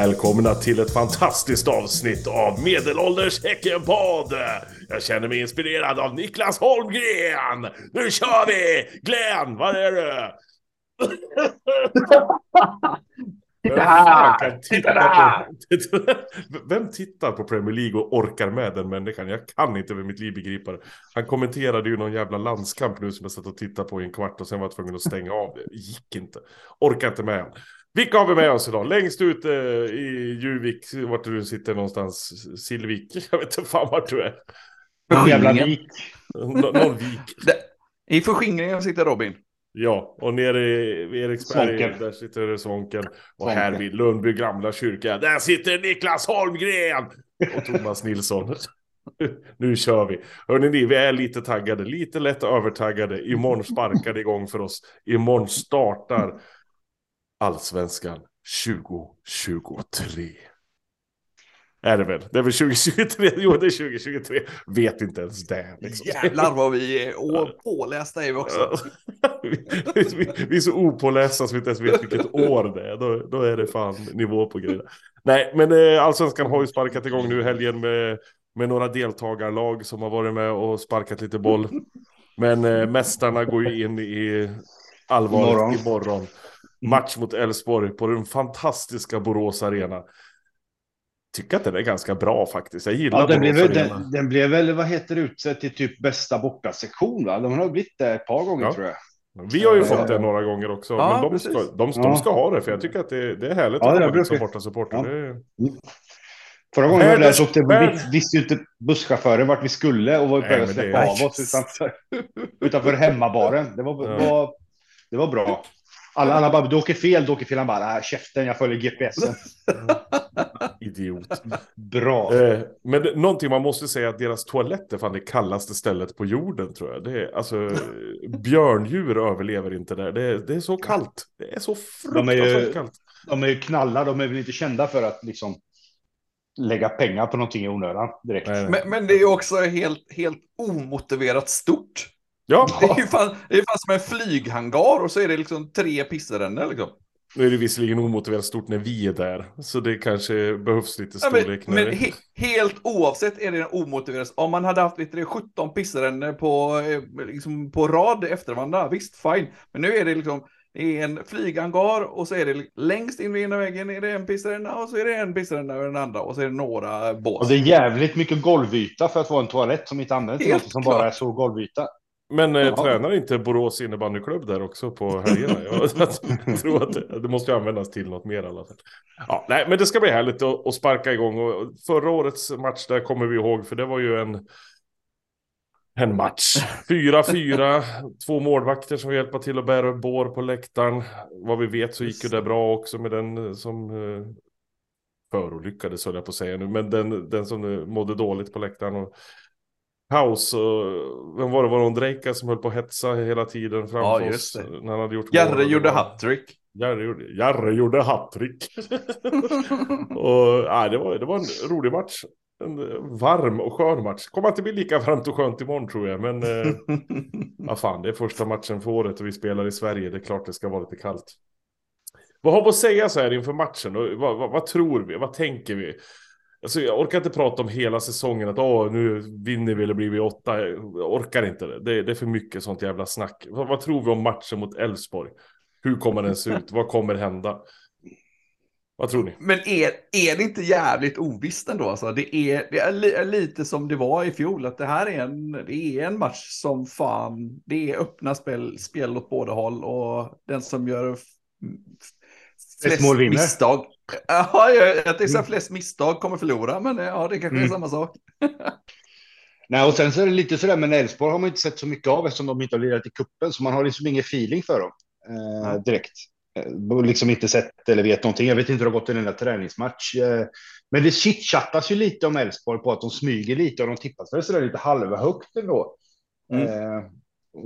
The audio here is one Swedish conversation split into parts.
Välkomna till ett fantastiskt avsnitt av Medelålders Häckenpodd! Jag känner mig inspirerad av Niklas Holmgren! Nu kör vi! Glenn, var är du? Titta här! Titta där! Vem tittar på Premier League och orkar med den människan? Jag kan inte med mitt liv begripa det. Han kommenterade ju någon jävla landskamp nu som jag satt och tittade på i en kvart och sen var jag tvungen att stänga av det. Gick inte. Orkar inte med han. Vilka har vi med oss idag? Längst ut eh, i Juvik, vart du sitter någonstans, Silvik, jag vet inte fan vart du är. Någon jävla vik. Nå någon vik. I förskingringen sitter Robin. Ja, och nere i Eriksberg, Svånken. där sitter Svånken. Och Svånken. här vid Lundby gamla kyrka, där sitter Niklas Holmgren! Och Thomas Nilsson. Nu kör vi. Hörrni ni, vi är lite taggade, lite lätt övertaggade. Imorgon sparkar det igång för oss. Imorgon startar Allsvenskan 2023. Är det väl? Det är väl 2023? Jo, det är 2023. Vet inte ens det. Liksom. Jävlar vad vi är å- pålästa är vi också. vi, vi, vi är så opålästa så vi inte ens vet vilket år det är. Då, då är det fan nivå på grejerna. Nej, men eh, Allsvenskan har ju sparkat igång nu helgen med, med några deltagarlag som har varit med och sparkat lite boll. Men eh, mästarna går ju in i allvaret Imorgon. imorgon. Match mot Elfsborg på den fantastiska Borås Arena. Tycker att den är ganska bra faktiskt. Jag gillar Ja, den, blev, Borås den, den blev väl, vad heter det, utsedd till typ bästa bortasektion va? De har blivit det ett par gånger Ja. tror jag. Vi har ju fått det några gånger också. Ja, men de precis. ska, de, de Ja. ska ha det, för jag tycker att det, det är härligt Ja, att det komma dit som bortasupporter. Ja. Det- Förra gången var det Världens- så åkte, visste ju inte busschauffören vart vi skulle och var på väg att släppa är- av oss utanför, utanför hemmabaren. Det var, Ja. var, det var bra. Alla, alla bara, du åker fel, du åker fel. Han bara, nej, käften, jag följer GPSen. Idiot. Bra. Eh, men det, någonting man måste säga att deras toalett är fan det kallaste stället på jorden tror jag. Det är, alltså, björndjur överlever inte där. Det är, det är så kallt. Det är så De är ju- fruktansvärt kallt. De är ju knallar, de är väl inte kända för att liksom lägga pengar på någonting i onödan direkt. Men, men det är ju också helt, helt omotiverat stort. Ja, Det är ju fan, det är fan som en flyghangar och så är det liksom tre pissrännor liksom. nu är det visserligen omotiverat stort när vi är där. Så det kanske behövs lite Ja, men storlek. när men det- he, helt oavsett är det omotiverat. Om man hade haft vet du, 17 pissrännor på, eh, liksom, på rad efter varandra, visst fine. Men nu är det liksom det är en flyghangar och så är det längst in vid ena väggen är det en pissränna och så är det en pissränna över den andra och så är det några bås. Och det är jävligt mycket golvyta för att vara en toalett som inte används till något som klart. bara är så golvyta. Men eh, Ja. tränar inte Borås innebandyklubb där också på helgerna? Jag tror att det, det måste användas till något mer i alla fall. Ja, nej, men det ska bli härligt att, att sparka igång. Och förra årets match där kommer vi ihåg, för det var ju en, en match. 4-4, två målvakter som hjälper till att bära bår på läktaren. Vad vi vet så gick ju det bra också med den som eh, förolyckades, höll jag på att säga nu, men den, den som eh, mådde dåligt på läktaren. Och, Paus vem var det? Var det Ondrejka som höll på att hetsa hela tiden framför Ja, oss? just det. När han hade gjort Jarre mål. Det gjorde var- hattrick. Jarre gjorde, Jarre gjorde hattrick. och ja, det, var, det var en rolig match. En varm och skön match. Kommer inte bli lika varmt och skönt imorgon tror jag. Men eh, vad fan, det är första matchen för året och vi spelar i Sverige. Det är klart det ska vara lite kallt. Vad har vi att säga så här inför matchen? Och vad, vad, vad tror vi? Vad tänker vi? Alltså, jag orkar inte prata om hela säsongen. Att Åh, nu vinner vi eller blir vi åtta. Jag orkar inte det. Det, det är för mycket sånt jävla snack. Vad, vad tror vi om matchen mot Elfsborg? Hur kommer den se ut? Vad kommer hända? Vad tror ni? Men är, är det inte jävligt ovisst ändå? Alltså? Det, är, det är li, är lite som det var i fjol, att det här är en, det är en match som fan, det är öppna spel, spel åt båda håll och den som gör flest mål vinner. misstag. Ja, jag- är så här flest misstag kommer förlora, men ja, det kanske är Mm. samma sak. Nej, och sen så är det lite sådär, men Elfsborg har man inte sett så mycket av eftersom de inte har lirat i kuppen så man har liksom ingen feeling för dem eh, Nej. direkt. Eh, liksom inte sett eller vet någonting. Jag vet inte hur det har gått i den där träningsmatch. Eh, men det chitchattas ju lite om Elfsborg på att de smyger lite och de tippas väl sådär lite halvhögt ändå. Mm. Eh,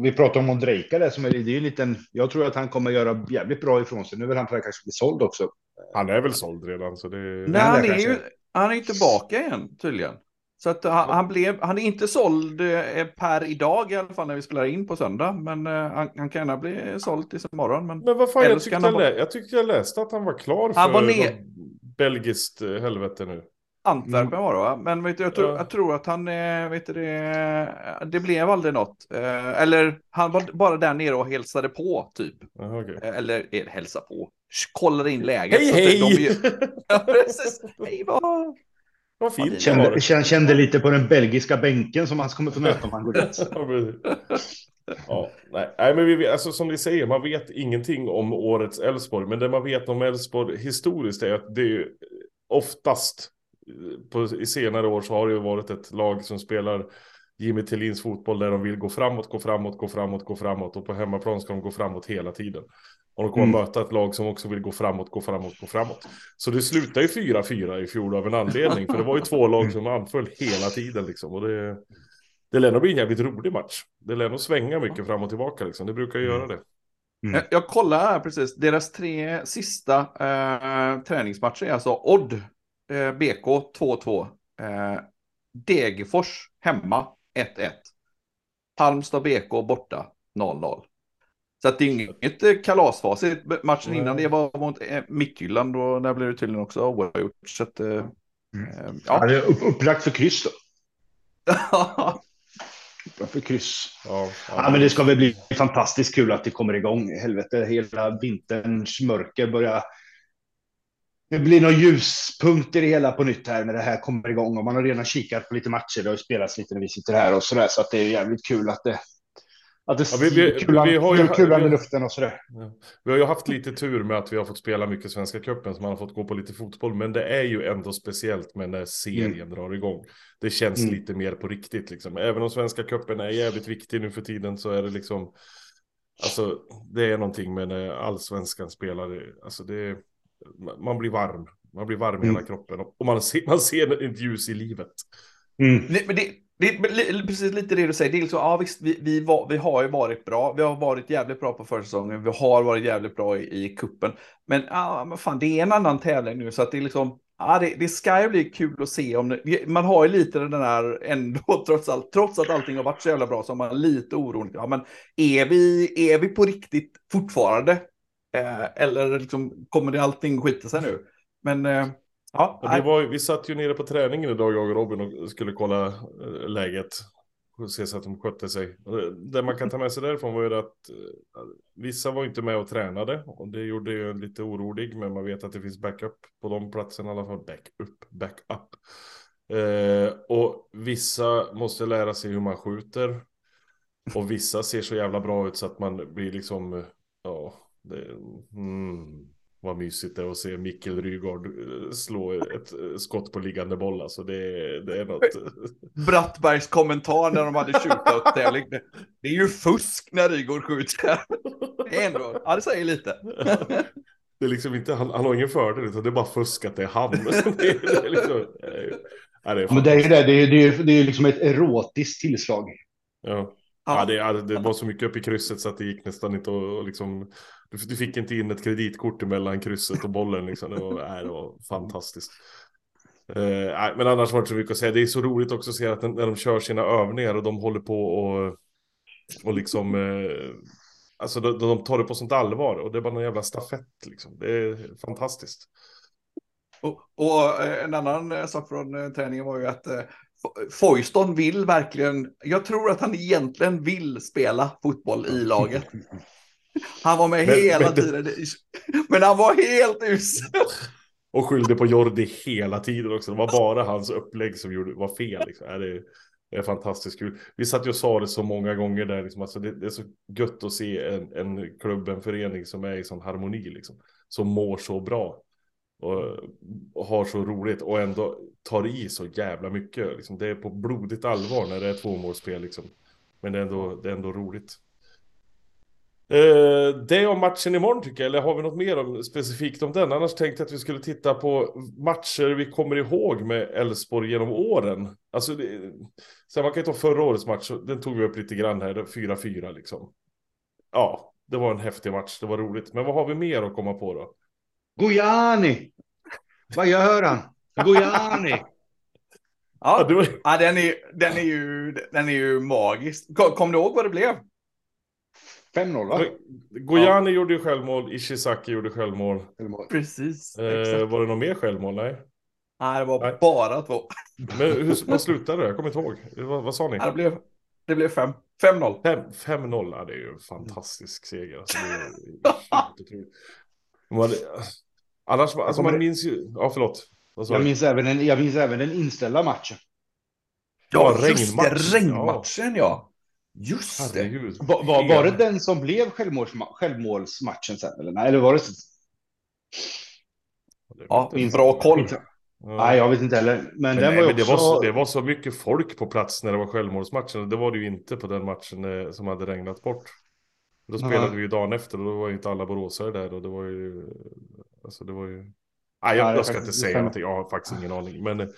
vi pratar om Ondrejka där som är, det är en liten, jag tror att han kommer göra jävligt bra ifrån sig. Nu vill han kanske bli såld också. Han är väl såld redan så det... Nej, han är kanske. ju han är ju tillbaka igen tydligen. Så att han, han, blev, han är inte såld eh, per idag i alla fall när vi spelar in på söndag. Men eh, han, han kan gärna bli såld tills imorgon. Men Men vad fan, jag tyckte jag, lä- jag tyckte jag läste att han var klar för... Han var ner- belgiskt eh, helvete nu. Antwerpen var det va? Men vet du, jag, tror, Ja. jag tror att han, vet du, det, det blev aldrig något. Eh, Eller han var bara där nere och hälsade på typ. Jaha, okej. Eh, Eller eh, hälsa på. Kollade in läget. Hej de- hej! De, ja, precis. Hej vad... Vad fint. Kände, kände, kände lite på den belgiska bänken som han kommer få möta om han går dit. Ja, nej, nej, men vi, vet- alltså, som ni säger, man vet ingenting om årets Elfsborg. Men det man vet om Elfsborg historiskt är att det är ju oftast på, i senare år så har det ju varit ett lag som spelar Jimmy Tillins fotboll där de vill gå framåt, gå framåt, gå framåt, gå framåt och på hemmaplan ska de gå framåt hela tiden. Och de kommer Mm. möta ett lag som också vill gå framåt, gå framåt, gå framåt. Så det slutar ju 4-4 i fjol av en anledning. För det var ju två lag som anföll hela tiden liksom. Och det, det lär nog bli en jävligt rolig match. Det lär nog svänga mycket fram och tillbaka liksom. Det brukar ju göra det. Mm. Jag, jag kollar här precis. Deras tre sista eh, träningsmatcher är alltså Odd, eh, BK 2-2. Eh, Degerfors hemma 1-1. Halmstad BK borta 0-0. Så att det är inget eh, kalasfacit. Matchen Nej. innan det var mot eh, Midtjylland och där blev det tydligen också oavgjort. Så att, eh, eh, Ja, ja. det är upp, upplagt för kryss då. Upplagt för kryss. Ja, Ja, men det ska väl bli fantastiskt kul att det kommer igång. Helvete, hela vinterns mörker börjar... Det blir några ljuspunkter i hela på nytt här när det här kommer igång. Och man har redan kikat på lite matcher. Det har ju spelats lite när vi sitter här och sådär. Så att det är jävligt kul att det... Att det Ja, vi- vi- kulan, vi har ju- kulan i vi- luften och sådär. Ja. Vi har ju haft lite tur med att vi har fått spela mycket Svenska cupen så man har fått gå på lite fotboll. Men det är ju ändå speciellt med när serien drar igång. Det känns Mm. lite mer på riktigt liksom. Även om Svenska cupen är jävligt viktig nu för tiden så är det liksom. Alltså det är någonting med när allsvenskan spelar. Alltså det man blir varm. Man blir varm i hela Mm. kroppen och man ser, man ser ett ljus i livet. Mm. Nej, men det, det precis lite det du säger. Det är liksom, ja, visst, vi, vi, var, vi har ju varit bra. Vi har varit jävligt bra på försäsongen. Vi har varit jävligt bra i, i kuppen. Men, ja, men fan, det är en annan tävling nu. Så att det är liksom, ja, det, det ska ju bli kul att se om det, Man har ju lite den där ändå, trots allt, trots att allting har varit så jävla bra, så har man lite orolig. Ja, men är vi, är vi på riktigt fortfarande? Eh, eller liksom, kommer det allting skita sig nu? Men, eh, ja. Det var, vi satt ju nere på träningen idag, jag och Robin, och skulle kolla eh, läget. Och se så att de skötte sig. Det- man kan ta med sig därifrån var ju att eh, vissa var inte med och tränade. Och det gjorde ju lite orolig. Men man vet att det finns backup på de platserna i alla fall. Backup, backup. Eh, och vissa måste lära sig hur man skjuter. Och vissa ser så jävla bra ut så att man blir liksom, ja, det, mm, vad mysigt det är att se Mikkel Rygaard eh, slå ett eh, skott på liggande boll. Alltså det, det är något. Brattbergs kommentar när de hade shootout-tävling. Det- Det är ju fusk när Rygaard skjuter. Det är ändå, ja det säger lite. Det är liksom inte, han, han har ingen fördel utan det är bara fusk att det är han. det, är, det är liksom, eh, ja, det är Men det är ju fantastiskt. det. Det är, det är, det är liksom ett erotiskt tillslag. Ja. Ja, det, ja, det var så mycket upp i krysset så att det gick nästan inte att liksom... Du, fick inte in ett kreditkort mellan krysset och bollen liksom. Det var, nej, det var fantastiskt. Eh, men annars var det inte så mycket att säga. Det är så roligt också att se att när de kör sina övningar och de håller på och, och liksom... Eh, alltså de, de tar det på sånt allvar och det är bara någon jävla stafett liksom. Det är fantastiskt. Och, och eh, en annan eh, sak från eh, träningen var ju att Fo- Foyston vill verkligen, jag tror att han egentligen vill spela fotboll i laget. Han var med Men- hela men tiden, men han var helt usel. Och skyllde på Jordi hela tiden också. Det var bara hans upplägg som gjorde, var fel. Liksom. Ja, Det, är, det är fantastiskt kul. Vi satt ju och sa det så många gånger där. Liksom. Alltså det, det är så gött att se en, en klubb, en förening som är i sån harmoni. Liksom. Som mår så bra. Och, och har så roligt och ändå tar i så jävla mycket. Liksom. Det är på blodigt allvar när det är tvåmålsspel. Liksom. Men det är ändå, det är ändå roligt. Eh, det om matchen imorgon tycker jag, eller har vi något mer om, specifikt om den? Annars tänkte jag att vi skulle titta på matcher vi kommer ihåg med Elfsborg genom åren. Alltså, det, så man kan ju ta förra årets match, den tog vi upp lite grann här, 4-4 liksom. Ja, det var en häftig match, det var roligt. Men vad har vi mer att komma på då? Gojani! Vad gör han? Gojani! Ja, Ja, den, är, den, är ju, den är ju magisk. Kom, kom du ihåg vad det blev? 5-0 va? Gojani gjorde ju självmål, Ishizaki gjorde självmål. Precis. Eh, var det något mer självmål? Nej. Nej, det var Nej. bara två. Men hur, vad slutade det? Jag kommer inte ihåg. Vad, vad sa ni? Det blev, det blev fem. 5-0. Fem- 5-0, ja, det är ju en fantastisk seger. Alltså. Man, annars, alltså, man minns ju... Ja, förlåt. Jag minns, även en, jag minns även den inställda matchen. Ja, Ja, just det. regnmatch. Regnmatchen, ja. Just det. Herregud. Va, var, var det den som blev självmålsma självmålsmatchen sen? Eller, nej, eller var det... Ja, minns- bra koll. Ja. Nej, jag vet inte heller. Men, Men, den nej, var men det, också... var så, det var så mycket folk på plats när det var självmålsmatchen. Det var det ju inte på den matchen eh, som hade regnat bort. Då spelade vi ju dagen efter och då var ju inte alla boråsare där och det var ju... Alltså det var ju... Nej, jag, Nej, jag ska det- inte det säga någonting, jag har faktiskt ingen aning. Men,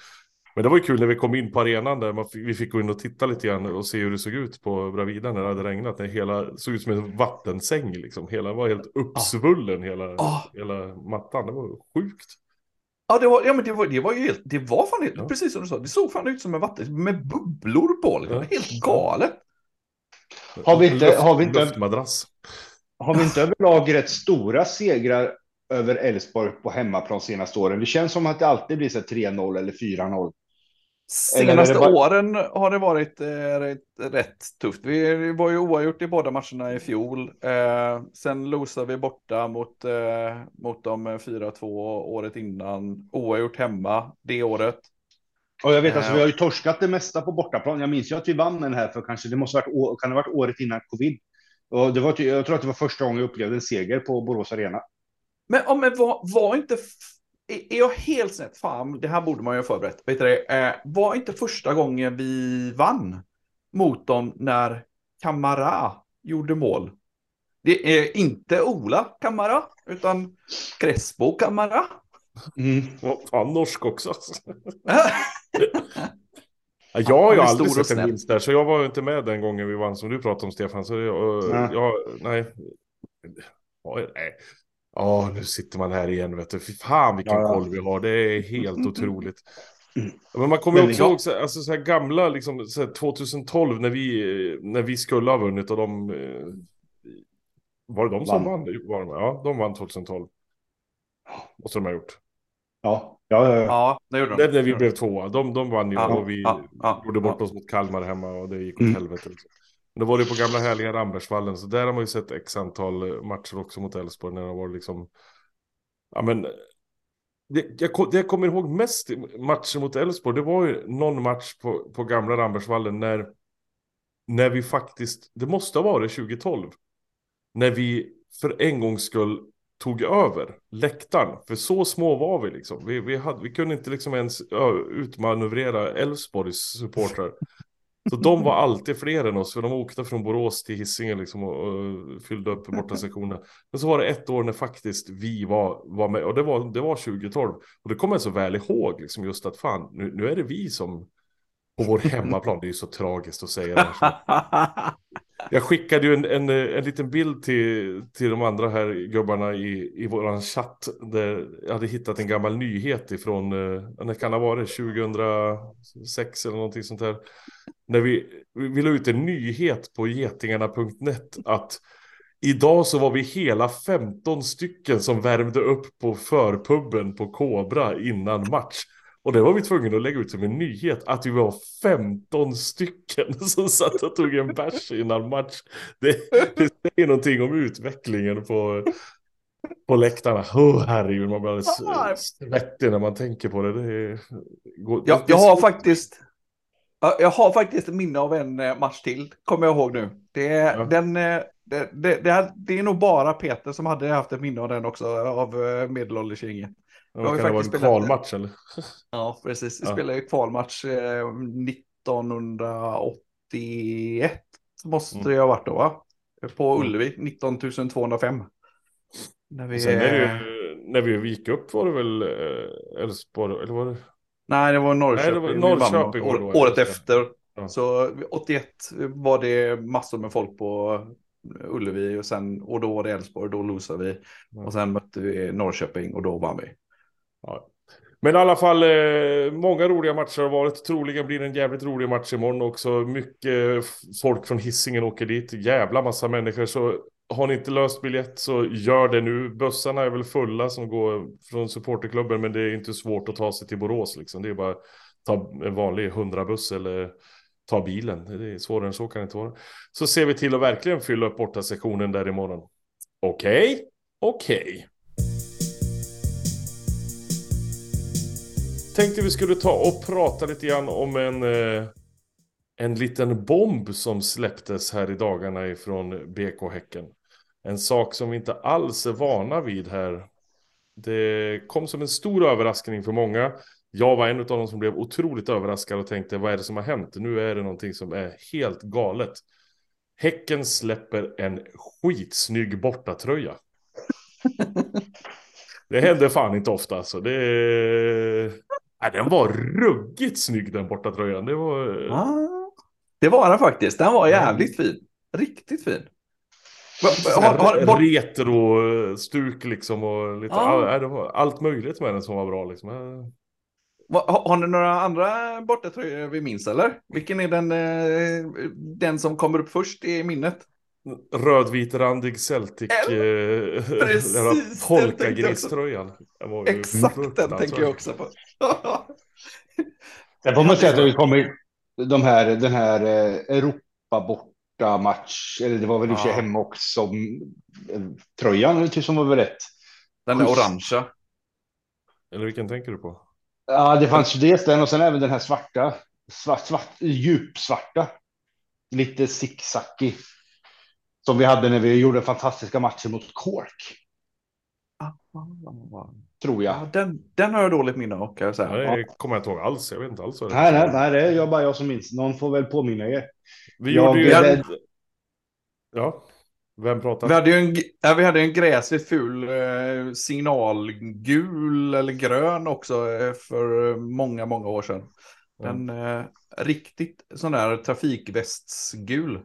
men det var ju kul när vi kom in på arenan där, man fick, vi fick gå in och titta lite grann och se hur det såg ut på Bravida när det hade regnat. Det hela såg ut som en vattensäng liksom. Hela var helt uppsvullen, hela, Ah. hela mattan. Det var sjukt. Ja, det var, ja men det var, det var ju helt, det var fan helt, Ja. precis som du sa, det såg fan ut som en vatten med bubblor på liksom. Ja. Helt galet. Har vi inte- har vi inte- Luftmadrass. Har vi inte överlag rätt stora segrar över Elfsborg på hemmaplan senaste åren? Det känns som att det alltid blir så här 3-0 eller 4-0. Senaste bara- åren har det varit eh, rätt, rätt tufft. Vi, var ju oavgjort i båda matcherna i fjol. Eh, sen losade vi borta mot, eh, mot dem 4-2 året innan. Oavgjort hemma det året. Och jag vet alltså, vi har ju torskat det mesta på bortaplan. Jag minns ju att vi vann den här för kanske, det måste varit, kan det varit året innan covid. Och det var, jag tror att det var första gången jag upplevde en seger på Borås Arena. Men, ja, men var, var inte... Är jag helt snett? Fan, det här borde man ju ha förberett. Vet du det? Eh, var inte första gången vi vann mot dem när Kamara gjorde mål? Det är inte Ola Kamara, utan Crespo Kamara. Mm. Fan, norsk också. Ja, jag har ju aldrig stor och sett en vinst där, så jag var ju inte med den gången vi vann som du pratade om Stefan. Så jag, Nej. jag nej. Ja, nej. Ja, nu sitter man här igen, vet du. Fy fan vilken Ja, ja. koll vi har. Det är helt otroligt. Mm. Men man kommer ju Men också ihåg så, alltså, så här gamla, liksom, så här 2012 när vi, när vi skulle ha vunnit och de... eh, Var det de som Vann. vann? Var de, ja, de vann 2012. Måste de ha gjort. Ja, ja, ja. ja. Det gjorde Det de. när vi blev tvåa. De, de vann ju Ja, och vi ja, ja, gjorde bort ja. oss mot Kalmar hemma och det gick åt Mm. helvete. Liksom. Men då var det på gamla härliga Rambergsvallen. Så där har man ju sett x antal eh, matcher också mot Elfsborg. När det var liksom... Ja men... Det jag, det jag kommer ihåg mest matcher mot Elfsborg. Det var ju någon match på, på gamla Rambergsvallen. När, när vi faktiskt... Det måste ha varit 2012. När vi för en gångs skull tog över läktaren. För så små var vi liksom. Vi, vi, hade, vi kunde inte liksom ens utmanövrera Elfsborgs supportrar. Så de var alltid fler än oss, för de åkte från Borås till Hisingen liksom och, och fyllde upp borta sektionen. Men så var det ett år när faktiskt vi var, var med, och det var, det var 2012. Och det kommer jag så väl ihåg, liksom just att fan, nu, nu är det vi som på vår hemmaplan, det är ju så tragiskt att säga det här. Jag skickade ju en, en, en liten bild till, till de andra här gubbarna i, i våran chatt. Där jag hade hittat en gammal nyhet ifrån, eh, när kan det ha varit, 2006 eller någonting sånt där. När vi, vi vi la ut en nyhet på getingarna.net att idag så var vi hela 15 stycken som värmde upp på förpubben på Kobra innan match. Och det var vi tvungna att lägga ut som en nyhet att vi var 15 stycken som satt och tog en bärs innan match. Det, det säger någonting om utvecklingen på, på läktarna. Oh, herregud, man blir alldeles svettig när man tänker på det. det, går, Jag, det jag har faktiskt Ja, Jag har faktiskt minne av en eh, match till, kommer jag ihåg nu. Det, är Ja. den, eh, det, det, det, är, det är nog bara Peter som hade haft ett minne av den också, av eh, ju kan det vara en kvalmatch eller? Ja, precis. Vi Ja. spelade kvalmatch eh, 1981. Måste Mm. det ha varit då, va? På Ullevi, 19 205. När vi, Sen är det ju, när vi gick upp var det väl eh, Elfsborg, eller var det? Nej, det var Norrköping. Nej, det var vi vann Norrköping år, året efter. Ja. Så 81 var det massor med folk på Ullevi och, sen, och då var det Elfsborg, då losade vi. Ja. Och sen mötte vi Norrköping och då vann vi. Ja. Men i alla fall, eh, många roliga matcher har varit. Troligen blir det en jävligt rolig match imorgon också. Mycket folk från hissingen åker dit. Jävla massa människor. Så har ni inte löst biljett så gör det nu. Bussarna är väl fulla som går från supporterklubben. Men det är inte svårt att ta sig till Borås liksom. Det är bara att ta en vanlig 100-buss eller ta bilen. Det är svårare än så kan det inte vara. Så ser vi till att verkligen fylla upp borta sektionen där imorgon. Okej, okay? okej. Okay. Tänkte vi skulle ta och prata lite grann om en, eh, en liten bomb som släpptes här i dagarna ifrån BK Häcken. En sak som vi inte alls är vana vid här. Det kom som en stor överraskning för många. Jag var en av de som blev otroligt överraskad och tänkte vad är det som har hänt? Nu är det någonting som är helt galet. Häcken släpper en skitsnygg bortatröja. det händer fan inte ofta alltså. Det, ja, den var ruggigt snygg den bortatröjan. Det var... Ah, det var den faktiskt. Den var jävligt fin. Riktigt fin. Har, har, Retro-stuk liksom och lite, ah. all, allt möjligt med den som var bra liksom. Har, har ni några andra bortatröjor vi minns eller? Vilken är den, eh, den som kommer upp först i minnet? Rödvitrandig Celtic. Eh, Precis. Polkagriströjan. Exakt den tänker jag också på. det får man säga att det kommer de här, den här eh, Europa borta match, eller det var väl i ja. hemma också, eh, tröjan typ som var väl rätt. Den är orangea. Eller vilken tänker du på? Ja, det fanns ju dels den och sen även den här svarta, svart, svart, djupsvarta. Lite zigzackig. Som vi hade när vi gjorde fantastiska matcher mot Cork. Tror jag. Ja, den, den har jag dåligt minne av kan jag säga. Ja, det kommer jag inte ihåg alls. Jag vet inte alls vad det nej, nej, nej, det är bara jag som minns. Någon får väl påminna er. Vi jag gjorde ju... En... Ja. Vem pratar? Vi hade ju en, ja, vi hade en gräsligt ful eh, signalgul eller grön också eh, för många, många år sedan. En mm. eh, riktigt sån där trafikvästsgul.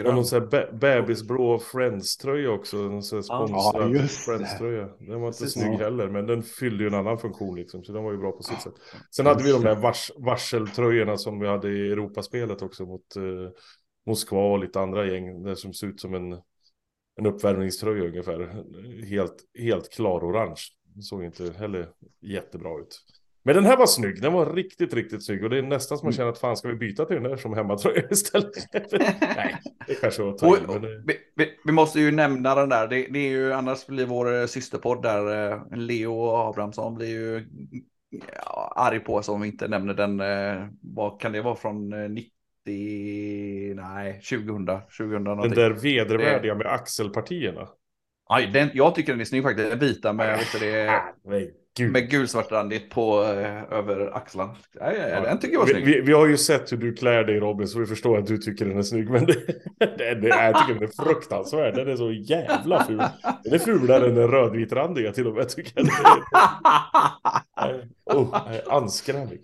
Grön. Och någon sån här bebisblå Friends-tröja också. En sån sponsrad ja, Friends-tröja. Den var inte Precis. snygg heller, men den fyllde ju en annan funktion liksom. Så den var ju bra på sitt sätt. Sen hade vi de där vars varseltröjorna som vi hade i Europaspelet också mot eh, Moskva och lite andra gäng. Det som ser ut som en en uppvärmningströja ungefär. Helt, helt klar orange. Såg inte heller jättebra ut. Men den här var snygg, den var riktigt, riktigt snygg. Och det är nästan som man känner att fan ska vi byta till den där som hemmatröja istället? Nej, det kanske var och, men... vi, vi, vi, måste ju nämna den där, det, det, är ju annars blir vår systerpodd där, eh, Leo Abrahamsson blir ju ja, arg på oss om vi inte nämner den, eh, vad kan det vara från 90 eh, nej, 2000, 2000 Den där vedervärdiga med axelpartierna. Aj, den, jag tycker den är snygg faktiskt. Den vita med, vet det, Gud. med gulsvartrandigt på eh, över axlarna. Ja, ja, Den tycker jag var snygg. Vi, vi, har ju sett hur du klär dig Robin, så vi förstår att du tycker den är snygg. Men det, det, det, jag tycker den är fruktansvärd. Den är så jävla ful. Den är fulare än den rödvitrandiga till och med. Tycker jag. Oh, anskrämlig.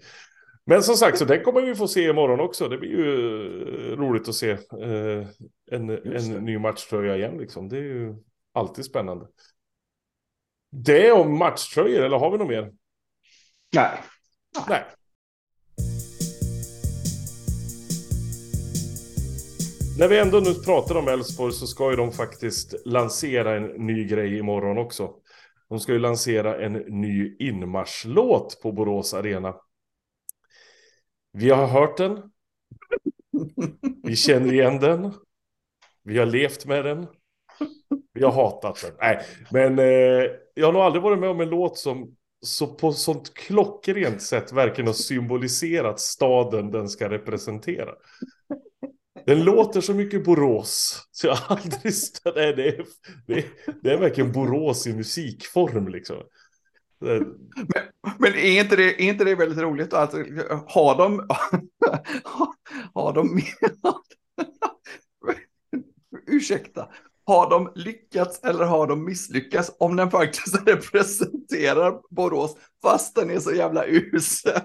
Men som sagt, så den kommer vi få se imorgon också. Det blir ju eh, roligt att se eh, en, en ny matchtröja igen. Liksom. Det är ju alltid spännande. Det om matchtröjor, eller har vi något mer? Nej. Nej. När vi ändå nu pratar om Elfsborg så ska ju de faktiskt lansera en ny grej imorgon också. De ska ju lansera en ny inmarschlåt på Borås Arena. Vi har hört den. Vi känner igen den. Vi har levt med den. Vi har hatat den. Nej, men eh, jag har nog aldrig varit med om en låt som så på sånt klockrent sätt verkligen har symboliserat staden den ska representera. Den låter så mycket Borås. Så jag har aldrig... Nej, det, är, det, är, det är verkligen Borås i musikform liksom. Men, men, är, inte det, är inte det väldigt roligt att ha dem, har de, ursäkta, har de lyckats eller har de misslyckats om den faktiskt representerar Borås fast den är så jävla usel?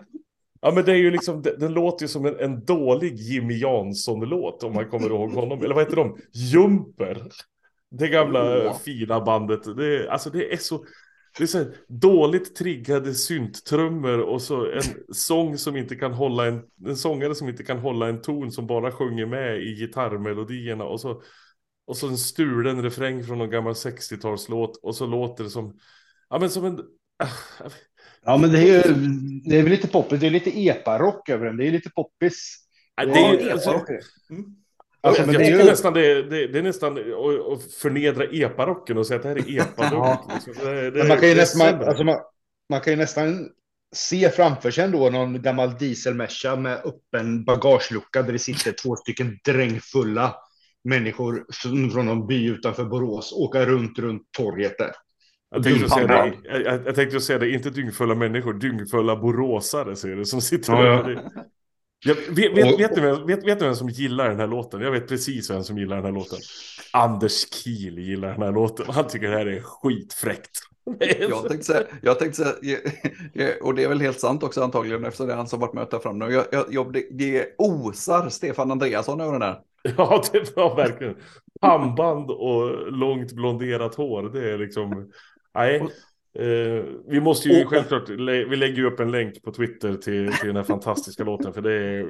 Ja men det är ju liksom, den, den låter ju som en, en dålig Jimmy Jansson-låt om man kommer ihåg honom. Eller vad heter de? Jumper. Det gamla oh. fina bandet. Det, alltså det är så Det är så här, dåligt triggade synttrummor och så en sång som inte kan hålla en, en sångare som inte kan hålla en ton som bara sjunger med i gitarrmelodierna och så, och så en stulen refräng från någon gammal 60-talslåt och så låter det som, ja men som en, äh, Ja, men det är ju det är väl lite poppis. Det är lite epa-rock över den. Det är lite poppis. Ja, Det är ju- alltså, epa-rock. Mm. Alltså, jag det är tycker ju... nästan det, det, det är nästan att, förnedra eparocken och säga att det här är liksom. Men man kan ju nästan, man, sämre. alltså man, man kan ju nästan se framför sig ändå någon gammal dieselmerca med öppen bagagelucka där det sitter två stycken drängfulla människor från någon by utanför Borås åka runt, runt torget där. Jag tänkte, säga det, jag, jag, jag tänkte säga det, inte dyngfulla människor, dyngfulla boråsare ser det som sitter Ja, där. ja. Jag, vet, vet, Och- vet, du vem, vet, vet du vem som gillar den här låten? Jag vet precis vem som gillar den här låten. Anders Kiel gillar den här låten. Han tycker det här är skitfräckt. Jag tänkte säga, jag tänkte säga, och det är väl helt sant också antagligen eftersom det är han som varit med att ta fram jag, jag, det, det osar Stefan Andreasson över den här. Ja, det var verkligen. Pannband och långt blonderat hår. Det är liksom... Nej. Eh, vi måste ju självklart... Vi lägger ju upp en länk på Twitter till, till den här fantastiska låten. För det är...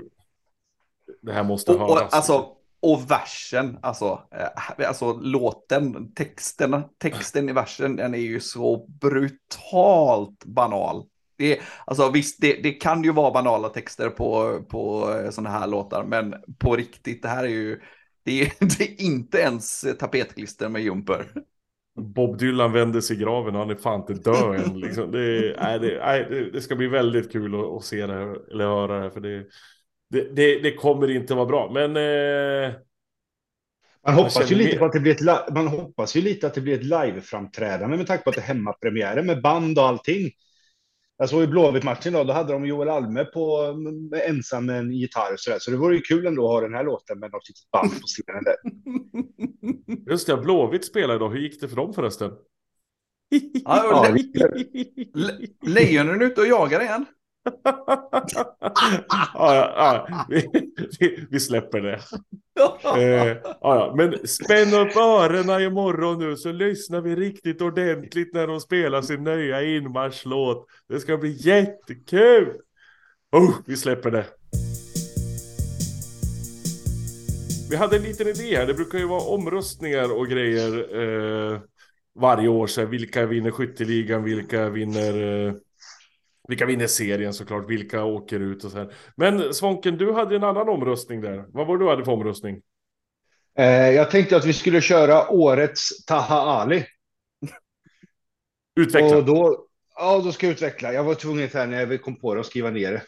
Det här måste Och, höras. och, alltså, och versen, alltså, eh, alltså låten, texten, texten i versen, den är ju så brutalt banal. Det, alltså visst, det, det kan ju vara banala texter på, på sådana här låtar, men på riktigt, det här är ju, det är, det är inte ens tapetklister med jumper. Bob Dylan vänder sig i graven och han är fan inte död än. Liksom. Det, nej, det, nej, det, ska bli väldigt kul att, att se det här, eller höra det här. För det, det, det, det kommer inte vara bra. Men... Eh, Man hoppas, ju lite på att det blir ett, man hoppas ju lite att det blir ett liveframträdande med tanke på att det är hemmapremiären med band och allting. Jag såg i Blåvitt-matchen då, då hade de Joel Alme på med, ensam med en gitarr och sådär. Så det vore ju kul ändå att ha den här låten med något litet band på scenen där. just det, Blåvitt spelar idag. Hur gick det för dem förresten? Ja, Le- Lejonen är ute och jagar igen ja, ja, ja. Vi, vi, vi släpper det. Eh, ja, ja. Men spänn upp öronen imorgon nu så lyssnar vi riktigt ordentligt när de spelar sin nya inmarschlåt. Det ska bli jättekul! Oh, vi släpper det. Vi hade en liten idé här. Det brukar ju vara omröstningar och grejer eh, varje år. Så här, vilka vinner skytteligan? Vilka vinner... Eh, vilka vinner serien såklart? Vilka åker ut och så här. Men Svånken, du hade en annan omröstning där. Vad var det du hade för omröstning? Eh, jag tänkte att vi skulle köra årets Taha Ali. Utveckla. Och då, ja, då ska jag utveckla. Jag var tvungen här när jag kom på det att skriva ner det.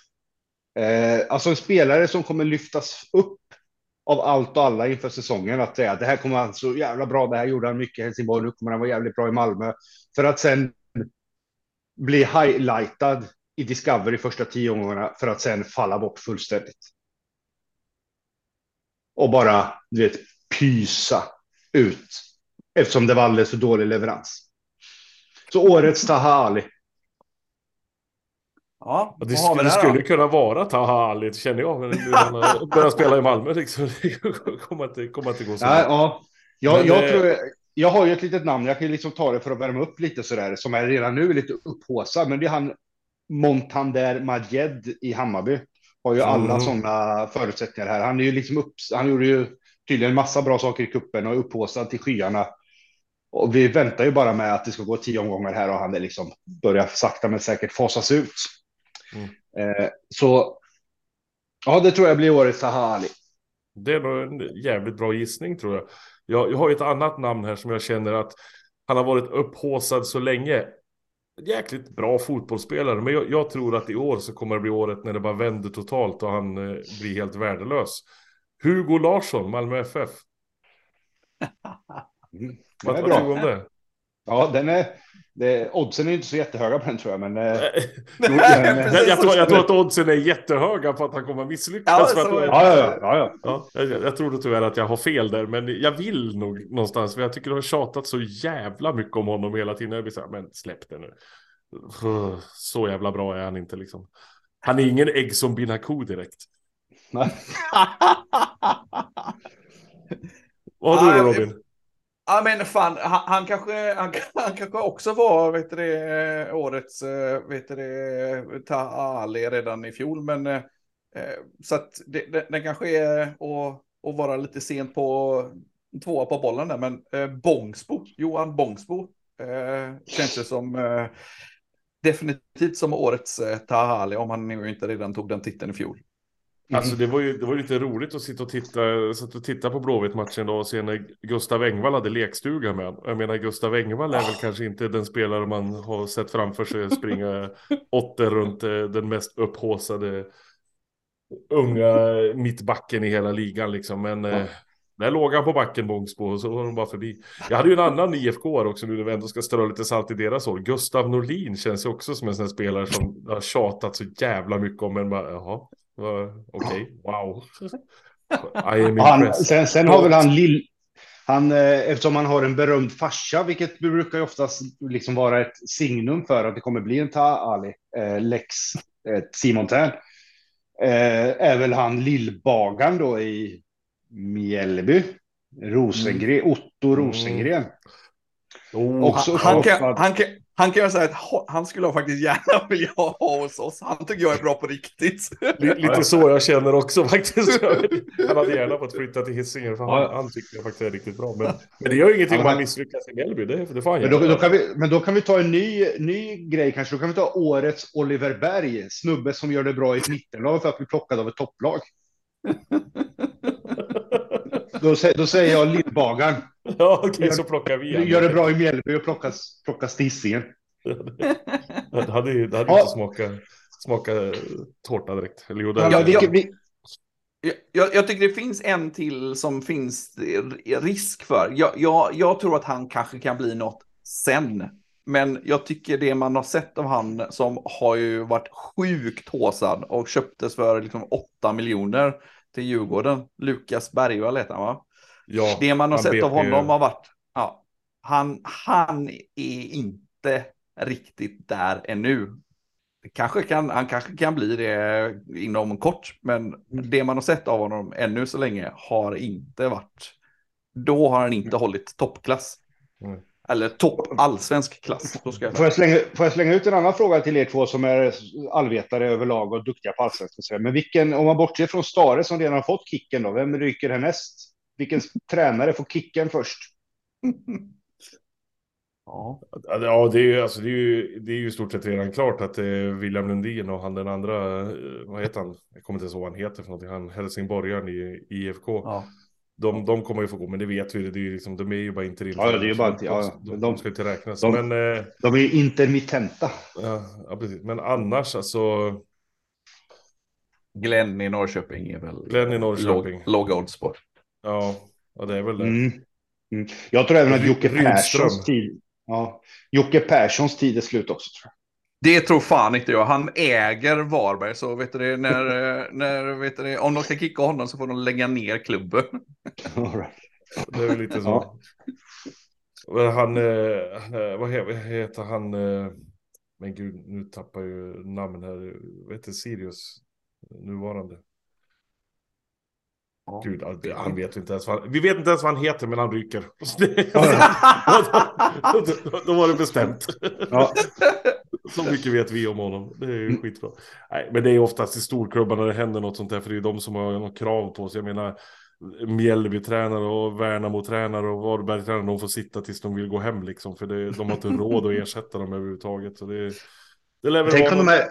Eh, alltså en spelare som kommer lyftas upp av allt och alla inför säsongen. Att säga det här kommer han så jävla bra. Det här gjorde han mycket i Helsingborg. Nu kommer han vara jävligt bra i Malmö. För att sen bli highlightad i Discovery första tio omgångarna för att sen falla bort fullständigt. Och bara, du vet, pysa ut. Eftersom det var alldeles för dålig leverans. Så årets Taha Ali. Ja, Det, vad har vi skulle, det där då? skulle kunna vara Taha Ali, känner jag. Men han har börjat spela i Malmö liksom. Det kommer inte, kommer inte gå så Ja, ja. Jag, Men, jag, eh, tror, jag har ju ett litet namn, jag kan ju liksom ta det för att värma upp lite sådär, som är redan nu lite upphåsad, men det är han Montander Majed i Hammarby. Har ju alla Mm. sådana förutsättningar här. Han är ju liksom upp, han gjorde ju tydligen massa bra saker i kuppen och upphåsad till skyarna. Och vi väntar ju bara med att det ska gå tio omgångar här och han är liksom börjar sakta men säkert fasas ut. Mm. Eh, så ja, det tror jag blir årets Ali. Det nog en jävligt bra gissning tror jag. Jag. Jag har ju ett annat namn här som jag känner att han har varit upphåsad så länge. Jäkligt bra fotbollsspelare, men jag, jag tror att i år så kommer det bli året när det bara vänder totalt och han eh, blir helt värdelös. Hugo Larsson, Malmö FF. Mm. Vad vad tror du om det? Ja, den är, det, oddsen är inte så jättehöga på den tror jag, men eh, Nej, jag, precis. jag, tror, jag tror att oddsen är jättehöga på att han kommer misslyckas. Ja, att, ja, ja, ja, ja. Ja, jag, jag tror då tyvärr att jag har fel där, men jag vill nog någonstans, för jag tycker du har tjatat så jävla mycket om honom hela tiden. Jag blir så här, men släpp det nu. Så jävla bra är han inte liksom. Han är ingen ägg som Binaku direkt. Vad har du då Robin? Ja men fan, han, han kanske, han, han, kanske också var vet du det, eh, årets eh, vet du det, Taali redan i fjol. Men eh, eh, så att det, det, den kanske är att, att vara lite sent på tvåa på bollen där. Men eh, Bångsbo, Johan Bångsbo, eh, känns det som eh, definitivt som årets eh, Tahali om han nu inte redan tog den titeln i fjol. Mm. Alltså det var ju det var lite roligt att sitta och titta, satt och titta på Blåvitt-matchen och se när Gustav Engvall hade lekstuga med. Jag menar Gustav Engvall är väl kanske inte den spelare man har sett framför sig springa åtter runt eh, den mest upphåsade unga mittbacken i hela ligan liksom. Men ja. eh, där låg han på backen Bångsbo och så var de bara förbi. Jag hade ju en annan IFK också nu när vi ändå ska strö lite salt i deras år. Gustav Norlin känns ju också som en sån här spelare som har tjatat så jävla mycket om. Men bara, jaha, okej, okay, wow. han, sen, sen har väl han lill... Han, eh, eftersom han har en berömd farsa, vilket brukar ju oftast liksom vara ett signum för att det kommer bli en Ta-Ali, eh, Lex eh, Simon Tern, eh, är väl han lillbagan då i Mjällby. Rosengren, mm. Otto Rosengren. Mm. Oh, han, han, kan, han, kan, han kan ju säga att han skulle faktiskt gärna vilja ha hos oss. Han tycker jag är bra på riktigt. Lite så jag känner också faktiskt. Han hade gärna fått flytta till Hisingen. För han, han tycker jag faktiskt är riktigt bra. Men, men det gör ju ingenting om han misslyckas i Mjällby. Det, det får han men, då, då kan vi, men då kan vi ta en ny, ny grej kanske. Då kan vi ta årets Oliver Berg. Snubbe som gör det bra i ett mittenlag för att bli plockad av ett topplag. Då, då säger jag Lillbagaren. Ja, okej, okay, så plockar vi. Du gör det bra i Mjällby och plockas, plockas till Hisingen. det hade det hade ja. inte smakat, smakat tårta direkt. Eller jo, det ja, jag, jag, jag, tycker det finns en till som finns risk för. Jag, jag, jag tror att han kanske kan bli något sen. Men jag tycker det man har sett av han som har ju varit sjukt håsad och köptes för liksom 8 miljoner till Djurgården. Lukas Bergvall heter han va? Ja, det man har sett av honom har varit, ja, han, han är inte riktigt där ännu. Kanske kan, han kanske kan bli det inom kort, men det man har sett av honom ännu så länge har inte varit, då har han inte hållit toppklass. Mm. Eller topp allsvensk klass. Ska jag... Får, jag slänga, får jag slänga ut en annan fråga till er två som är allvetare överlag och duktiga på allsvenskan? Men vilken, om man bortser från Stare som redan har fått kicken då, vem ryker härnäst? Vilken tränare får kicken först? Ja, ja det, är ju, alltså, det, är ju, det är ju i stort sett redan klart att det är William Lundin och han den andra, eh, vad heter han? Jag kommer inte ihåg vad han heter för någonting, han helsingborgaren i IFK. Ja. De, de kommer ju få gå, men det vet vi. Det är ju liksom, de är ju bara interim. Ja, det är ju bara inte, ja, de, de, ska inte räknas. De, men, eh, de är intermittenta. Ja, ja, precis. Men annars alltså. Glenn i Norrköping är väl Glenn i Norrköping. Låg, odds på. Ja, ja, det är väl det. Mm. Mm. Jag tror även att Jocke Perssons tid. Ja, Jocke Perssons tid är slut också. Tror jag. Det tror fan inte jag. Han äger Varberg, så vet du när, när vet du om de ska kicka honom så får de lägga ner klubben. Right. Det är väl lite så. Ja. Han, eh, vad heter han? Eh, men gud, nu tappar jag ju namn här. Vad heter Sirius nuvarande? Ja, Gud, han vet inte ens vad vi vet inte ens vad han heter, men han ryker. då, var det bestämt. Ja. Så mycket vet vi om honom. Det är ju skitbra. Nej, men det är oftast i storklubbarna det händer något sånt där, för det är de som har något krav på sig. Jag menar, Mjällby-tränare och Värnamo-tränare och Varberg-tränare, de får sitta tills de vill gå hem liksom, för det, de har inte råd att ersätta dem överhuvudtaget. Så det, det lär Tänk om de här,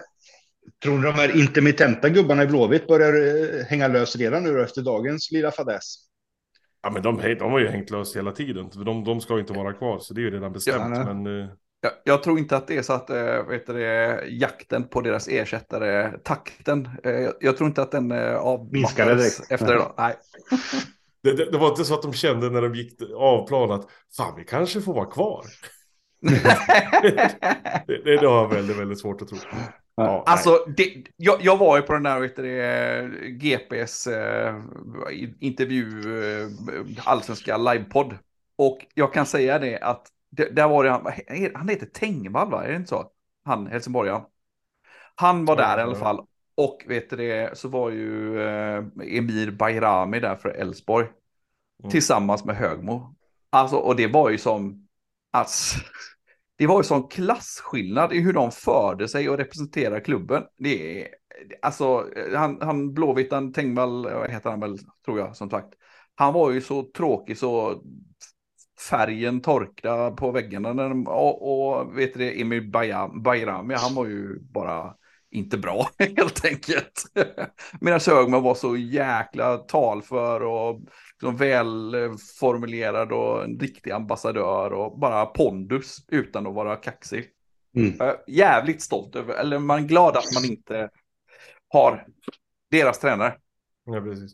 tror ni de här intermittenta gubbarna i Blåvitt börjar eh, hänga lös redan nu efter dagens lilla fadäs? Ja, men de, de har ju hängt lös hela tiden. De, de ska inte vara kvar, så det är ju redan bestämt. Ja, men, eh, jag, jag, tror inte att det är så att äh, vet du, jakten på deras ersättare, takten, äh, jag tror inte att den äh, avmattades efter det. Då. Nej. Det, det, det, var inte så att de kände när de gick av plan att fan, vi kanske får vara kvar. det, det, det har väldigt, väldigt svårt att tro. Ja, alltså, det, jag, jag, var ju på den där vet du, GPs eh, intervju, eh, allsvenska livepodd. Och jag kan säga det att det, där var det han, han heter Tengvall va? Är det inte så? Han, Helsingborgaren. Han var där i alla fall. Och vet du det, så var ju eh, Emir Bayrami där för Elfsborg. Mm. Tillsammans med Högmo. Alltså, och det var ju som, alltså, det var ju sån klasskillnad i hur de förde sig och representerar klubben. Det är, alltså, han, han blåvittan Tengvall, vad heter han väl, tror jag, som sagt. Han var ju så tråkig så färgen torkade på väggarna. När de, och, och vet du det, Emil Bayrami, han var ju bara inte bra helt enkelt. Medan Högman var så jäkla talför och liksom välformulerad och en riktig ambassadör och bara pondus utan att vara kaxig. Mm. Jävligt stolt över, eller man är glad att man inte har deras tränare. Ja, precis.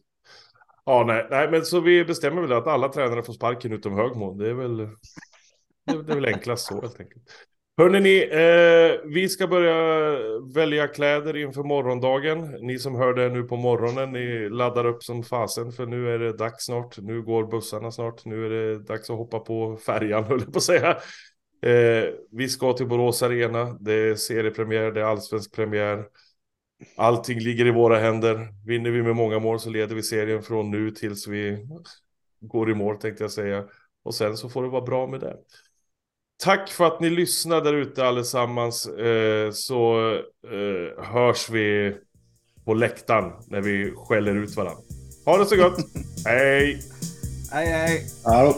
Ja, nej, nej, men så vi bestämmer väl att alla tränare får sparken utom Högmo. Det är väl, det är, det är väl enklast så helt enkelt. Hörrni, ni, eh, vi ska börja välja kläder inför morgondagen. Ni som hör det nu på morgonen, ni laddar upp som fasen för nu är det dags snart. Nu går bussarna snart. Nu är det dags att hoppa på färjan, höll jag på att säga. Eh, vi ska till Borås Arena. Det är seriepremiär, det är allsvensk premiär. Allting ligger i våra händer. Vinner vi med många mål så leder vi serien från nu tills vi går i mål tänkte jag säga. Och sen så får det vara bra med det. Tack för att ni lyssnar där ute allesammans. Eh, så eh, hörs vi på läktaren när vi skäller ut varandra. Ha det så gott. hej! Hej hej! Hallå.